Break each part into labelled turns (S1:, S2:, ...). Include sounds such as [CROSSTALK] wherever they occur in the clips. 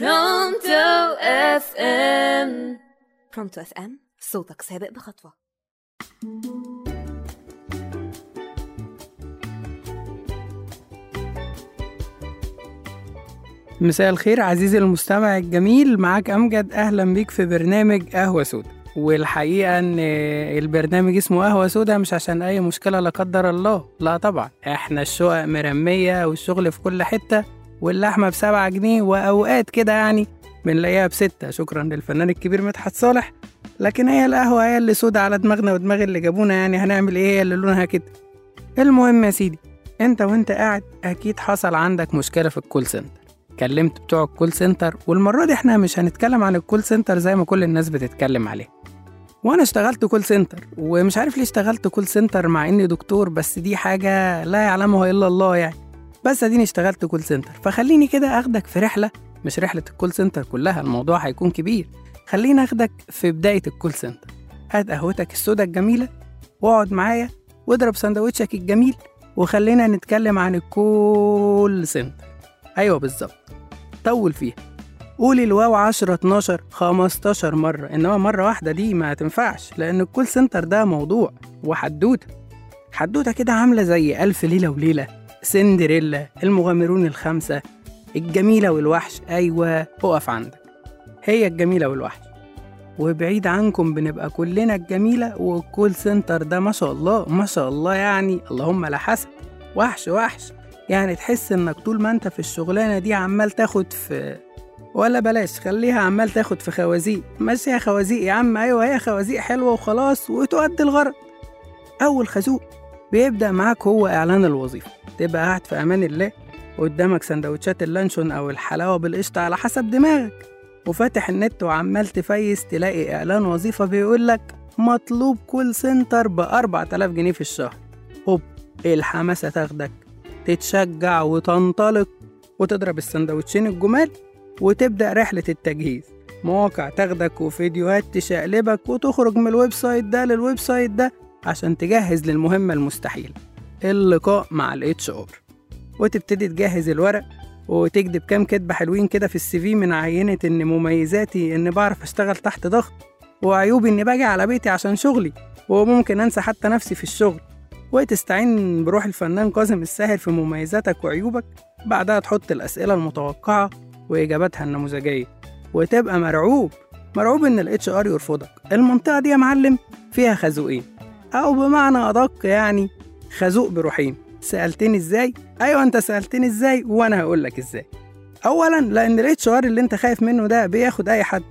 S1: Pronto
S2: FM Pronto FM صوتك سابق بخطوة.
S3: مساء الخير عزيزي المستمع الجميل معاك أمجد أهلا بيك في برنامج قهوة سودا. والحقيقة إن البرنامج اسمه قهوة سودا مش عشان أي مشكلة لا قدر الله لا طبعا. إحنا الشقق مرمية والشغل في كل حتة. واللحمة بسبعة جنيه وأوقات كده يعني بنلاقيها بستة. شكرا للفنان الكبير مدحت صالح. لكن هي القهوة هي اللي سودا على دماغنا ودماغ اللي جابونا يعني. هنعمل إيه؟ هي اللي لونها كده. المهم يا سيدي أنت وأنت قاعد أكيد حصل عندك مشكلة في ال call center. كلمت بتوع ال call center والمرة دي إحنا مش هنتكلم عن ال call center زي ما كل الناس بتتكلم عليه. وأنا اشتغلت call center ومش عارف ليه اشتغلت call center مع إني دكتور بس دي حاجة لا يعلمها إلا الله يعني. بس اديني اشتغلت call center فخليني كده اخدك في رحلة مش رحلة ال call center كلها الموضوع هيكون كبير. خليني اخدك في بداية ال call center هات قهوتك السودا الجميلة واقعد معايا واضرب سندوتشك الجميل وخلينا نتكلم عن ال call center أيوه بالظبط. طول فيها. قولي الواو 10 12 15 مرة إنما مرة واحدة دي ما تنفعش لأن ال call center ده موضوع وحدوتة. حدوتة كده عاملة زي ألف ليلة وليلة. سندريلا المغامرون الخمسة الجميلة والوحش. أيوة أقف عندك. هي الجميلة والوحش. وبعيد عنكم بنبقى كلنا الجميلة والكول سنتر ده ما شاء الله ما شاء الله يعني اللهم لا حسن وحش وحش. يعني تحس إنك طول ما أنت في الشغلانة دي عمال تاخد في ولا بلاش خليها عمال تاخد في خوازيق. ماشي يا خوازيق يا عم. أيوه هي خوازيق حلوة وخلاص وتؤدي الغرض. أول خازوق. بيبدأ معاك هو إعلان الوظيفة. تبقى قاعد في أمان الله قدامك سندوتشات اللانشون أو الحلاوة بالقشطة على حسب دماغك. وفاتح النت وعمال تفيس تلاقي إعلان وظيفة بيقول لك مطلوب call center ب 4000 جنيه في الشهر. هوب إيه الحماسة تاخدك؟ تتشجع وتنطلق وتضرب السندوتشين الجمال وتبدأ رحلة التجهيز. مواقع تاخدك وفيديوهات تشقلبك وتخرج من ال website ده لل website ده عشان تجهز للمهمة المستحيلة اللقاء مع ال HR وتبتدي تجهز الورق وتكتب كام كدبة حلوين كده في ال CV من عينة إن مميزاتي إن بعرف أشتغل تحت ضغط وعيوبي إني باجي على بيتي عشان شغلي وممكن أنسى حتى نفسي في الشغل. وتستعين بروح الفنان كاظم الساهر في مميزاتك وعيوبك بعدها تحط الأسئلة المتوقعة وإجاباتها النموذجية. وتبقى مرعوب مرعوب إن ال HR يرفضك. المنطقة دي يا معلم فيها خازوقين. أو بمعنى أدق يعني خازوق بروحين. سألتني إزاي؟ أيوة أنت سألتني إزاي وأنا هقولك إزاي. أولا لأن ال HR اللي أنت خايف منه ده بياخد أي حد.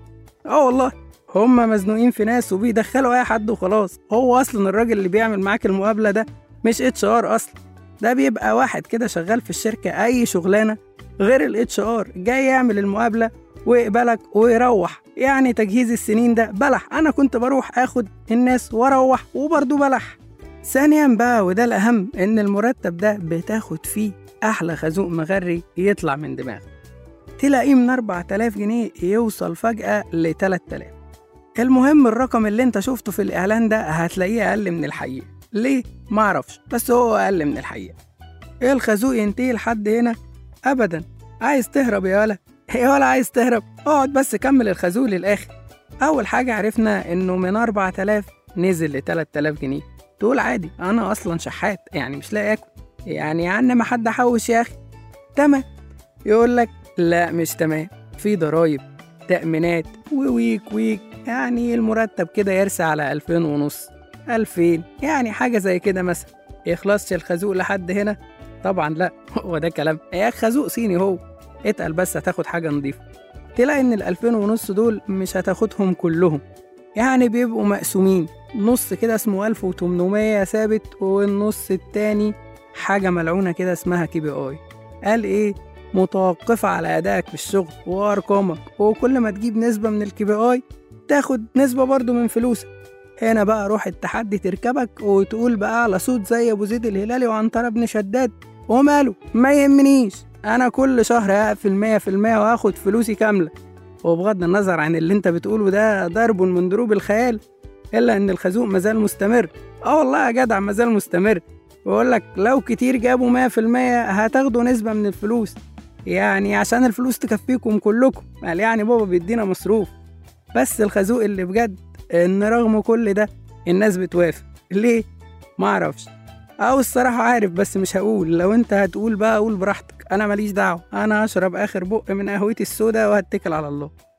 S3: أه والله هما مزنوقين في ناس وبيدخلوا أي حد وخلاص. هو أصلا الراجل اللي بيعمل معاك المقابلة ده مش HR أصلا. ده بيبقى واحد كده شغال في الشركة أي شغلانة غير ال HR جاي يعمل المقابلة ويقبلك ويروح. يعني تجهيز السنين ده بلح. أنا كنت بروح آخد الناس وأروح وبرضه بلح. ثانيا بقى وده الأهم إن المرتب ده بتاخد فيه أحلى خازوق مغري يطلع من دماغك. تلاقيه من 4000 جنيه يوصل فجأة ل 3000 المهم الرقم اللي أنت شفته في الإعلان ده هتلاقيه أقل من الحقيقة. ليه؟ معرفش بس هو أقل من الحقيقة. إيه الخازوق ينتهي لحد هنا؟ ابدا. عايز تهرب يا ولا؟ [LAUGHS] يا ولا عايز تهرب؟ اقعد بس كمل الخازوق للآخر. أول حاجة عرفنا إنه من 4000 نزل ل 3000 جنيه. تقول عادي أنا أصلا شحات يعني مش لاقي آكل. يعني يا ما حد حوش يا أخي. تمام. يقول لك لا مش تمام. في ضرايب تأمينات وويك ويك. يعني المرتب كده يرسى على ألفين ونص ألفين. يعني حاجة زي كده مثلا. يخلصش الخازوق لحد هنا؟ طبعا لا. [LAUGHS] هو ده كلام. يا خازوق صيني هو. اتقل بس هتاخد حاجة نظيفة. تلاقي إن الألفين ونص دول مش هتاخدهم كلهم. يعني بيبقوا مقسومين. نص كده اسمه ألف وتمنمية ثابت والنص التاني حاجة ملعونة كده اسمها KPI. قال إيه؟ متوقفة على أدائك في الشغل وأرقامك وكل ما تجيب نسبة من ال KPI تاخد نسبة برضو من فلوسك. هنا بقى روح التحدي تركبك وتقول بقى على صوت زي أبو زيد الهلالي وعنترة بن شداد. وماله؟ ما يهمنيش. أنا كل شهر هقفل مية في المية وهاخد فلوسي كاملة. وبغض النظر عن اللي أنت بتقوله ده ضرب من ضروب الخيال إلا إن الخازوق مازال مستمر. آه والله يا جدع مازال مستمر. بقولك لك لو كتير جابوا مية في المية هتاخدوا نسبة من الفلوس. يعني عشان الفلوس تكفيكم كلكم. قال يعني بابا بيدينا مصروف. بس الخازوق اللي بجد إن رغم كل ده الناس بتوافق. ليه؟ معرفش أو الصراحة عارف بس مش هقول. لو أنت هتقول بقى قول براحتك. أنا ماليش دعوة أنا هشرب آخر بق من قهوتي السوداء وهتكل على الله.